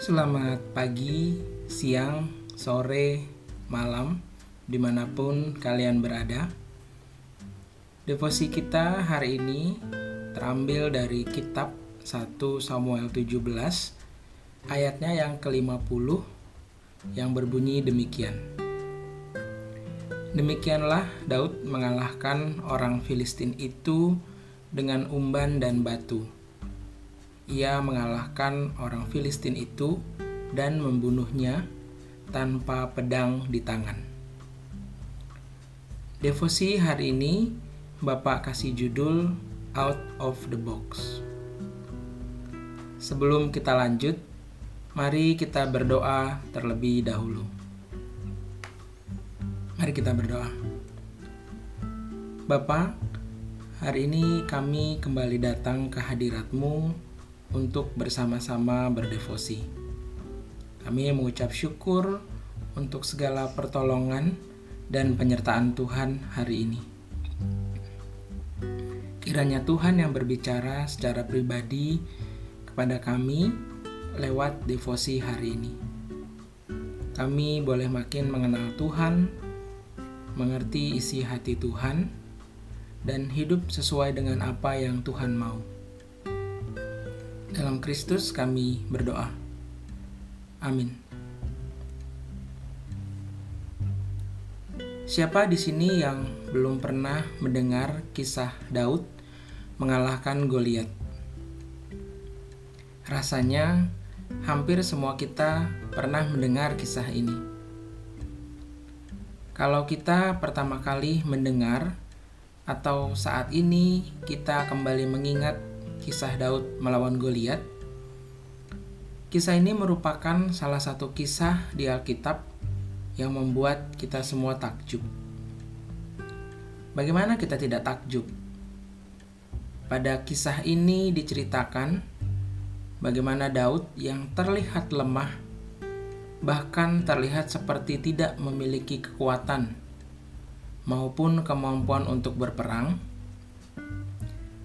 Selamat pagi, siang, sore, malam, di mana pun kalian berada. Devosi kita hari ini terambil dari kitab 1 Samuel 17 ayatnya yang ke-50 yang berbunyi demikian. Demikianlah Daud mengalahkan orang Filistin itu dengan umban dan batu. Ia mengalahkan orang Filistin itu dan membunuhnya tanpa pedang di tangan. Devosi hari ini Bapak kasih judul Out of the Box. Sebelum kita lanjut, mari kita berdoa terlebih dahulu. Mari kita berdoa. Bapak, hari ini kami kembali datang ke hadiratmu untuk bersama-sama berdevosi. Kami mengucap syukur untuk segala pertolongan dan penyertaan Tuhan hari ini. Kiranya Tuhan yang berbicara secara pribadi kepada kami lewat devosi hari ini. Kami boleh makin mengenal Tuhan, mengerti isi hati Tuhan, dan hidup sesuai dengan apa yang Tuhan mau. Dalam Kristus kami berdoa. Amin. Siapa di sini yang belum pernah mendengar kisah Daud mengalahkan Goliat? Rasanya hampir semua kita pernah mendengar kisah ini. Kalau kita pertama kali mendengar atau saat ini kita kembali mengingat kisah Daud melawan Goliat, kisah ini merupakan salah satu kisah di Alkitab yang membuat kita semua takjub. Bagaimana kita tidak takjub? Pada kisah ini diceritakan bagaimana Daud yang terlihat lemah bahkan terlihat seperti tidak memiliki kekuatan maupun kemampuan untuk berperang,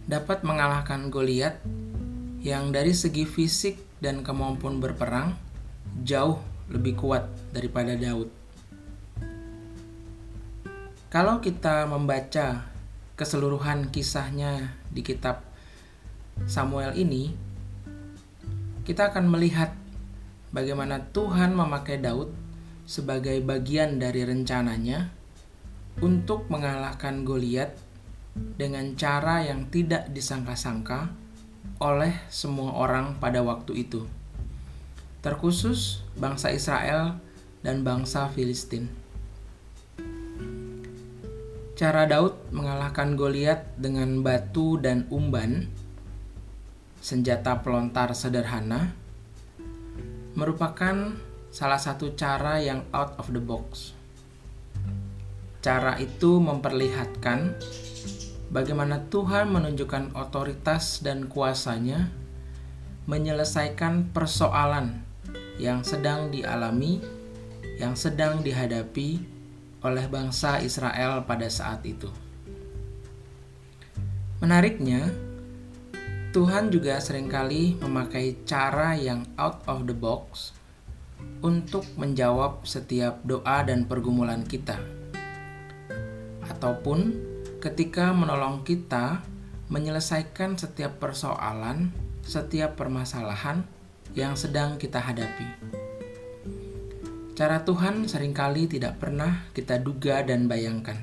dapat mengalahkan Goliat yang dari segi fisik dan kemampuan berperang jauh lebih kuat daripada Daud. Kalau kita membaca keseluruhan kisahnya di kitab Samuel ini, kita akan melihat bagaimana Tuhan memakai Daud sebagai bagian dari rencananya untuk mengalahkan Goliat dengan cara yang tidak disangka-sangka oleh semua orang pada waktu itu. Terkhusus bangsa Israel dan bangsa Filistin. Cara Daud mengalahkan Goliat dengan batu dan umban, senjata pelontar sederhana, merupakan salah satu cara yang out of the box. Cara itu memperlihatkan bagaimana Tuhan menunjukkan otoritas dan kuasanya menyelesaikan persoalan yang sedang dialami, yang sedang dihadapi oleh bangsa Israel pada saat itu. Menariknya, Tuhan juga sering kali memakai cara yang out of the box untuk menjawab setiap doa dan pergumulan kita, ataupun ketika menolong kita menyelesaikan setiap persoalan, setiap permasalahan yang sedang kita hadapi. Cara Tuhan sering kali tidak pernah kita duga dan bayangkan.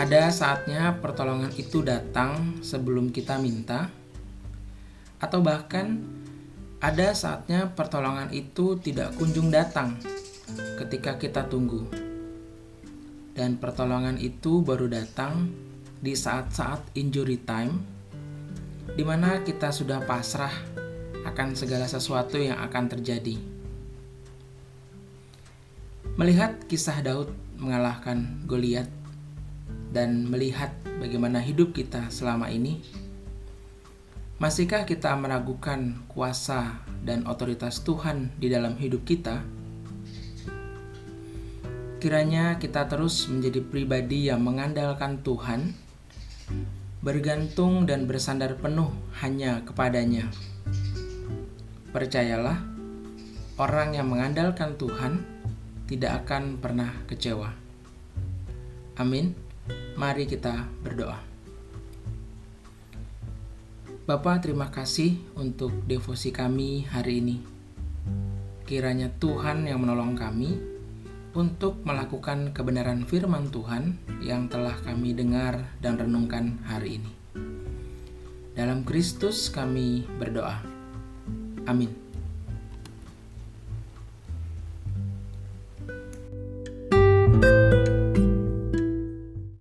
Ada saatnya pertolongan itu datang sebelum kita minta, atau bahkan ada saatnya pertolongan itu tidak kunjung datang ketika kita tunggu, dan pertolongan itu baru datang di saat-saat injury time, di mana kita sudah pasrah akan segala sesuatu yang akan terjadi. Melihat kisah Daud mengalahkan Goliat dan melihat bagaimana hidup kita selama ini, masihkah kita meragukan kuasa dan otoritas Tuhan di dalam hidup kita? Kiranya kita terus menjadi pribadi yang mengandalkan Tuhan, bergantung dan bersandar penuh hanya kepadanya, Percayalah, orang yang mengandalkan Tuhan tidak akan pernah kecewa. Amin. Mari kita berdoa. Bapak, terima kasih untuk devosi kami hari ini. Kiranya Tuhan yang menolong kami untuk melakukan kebenaran firman Tuhan yang telah kami dengar dan renungkan hari ini. Dalam Kristus kami berdoa. Amin.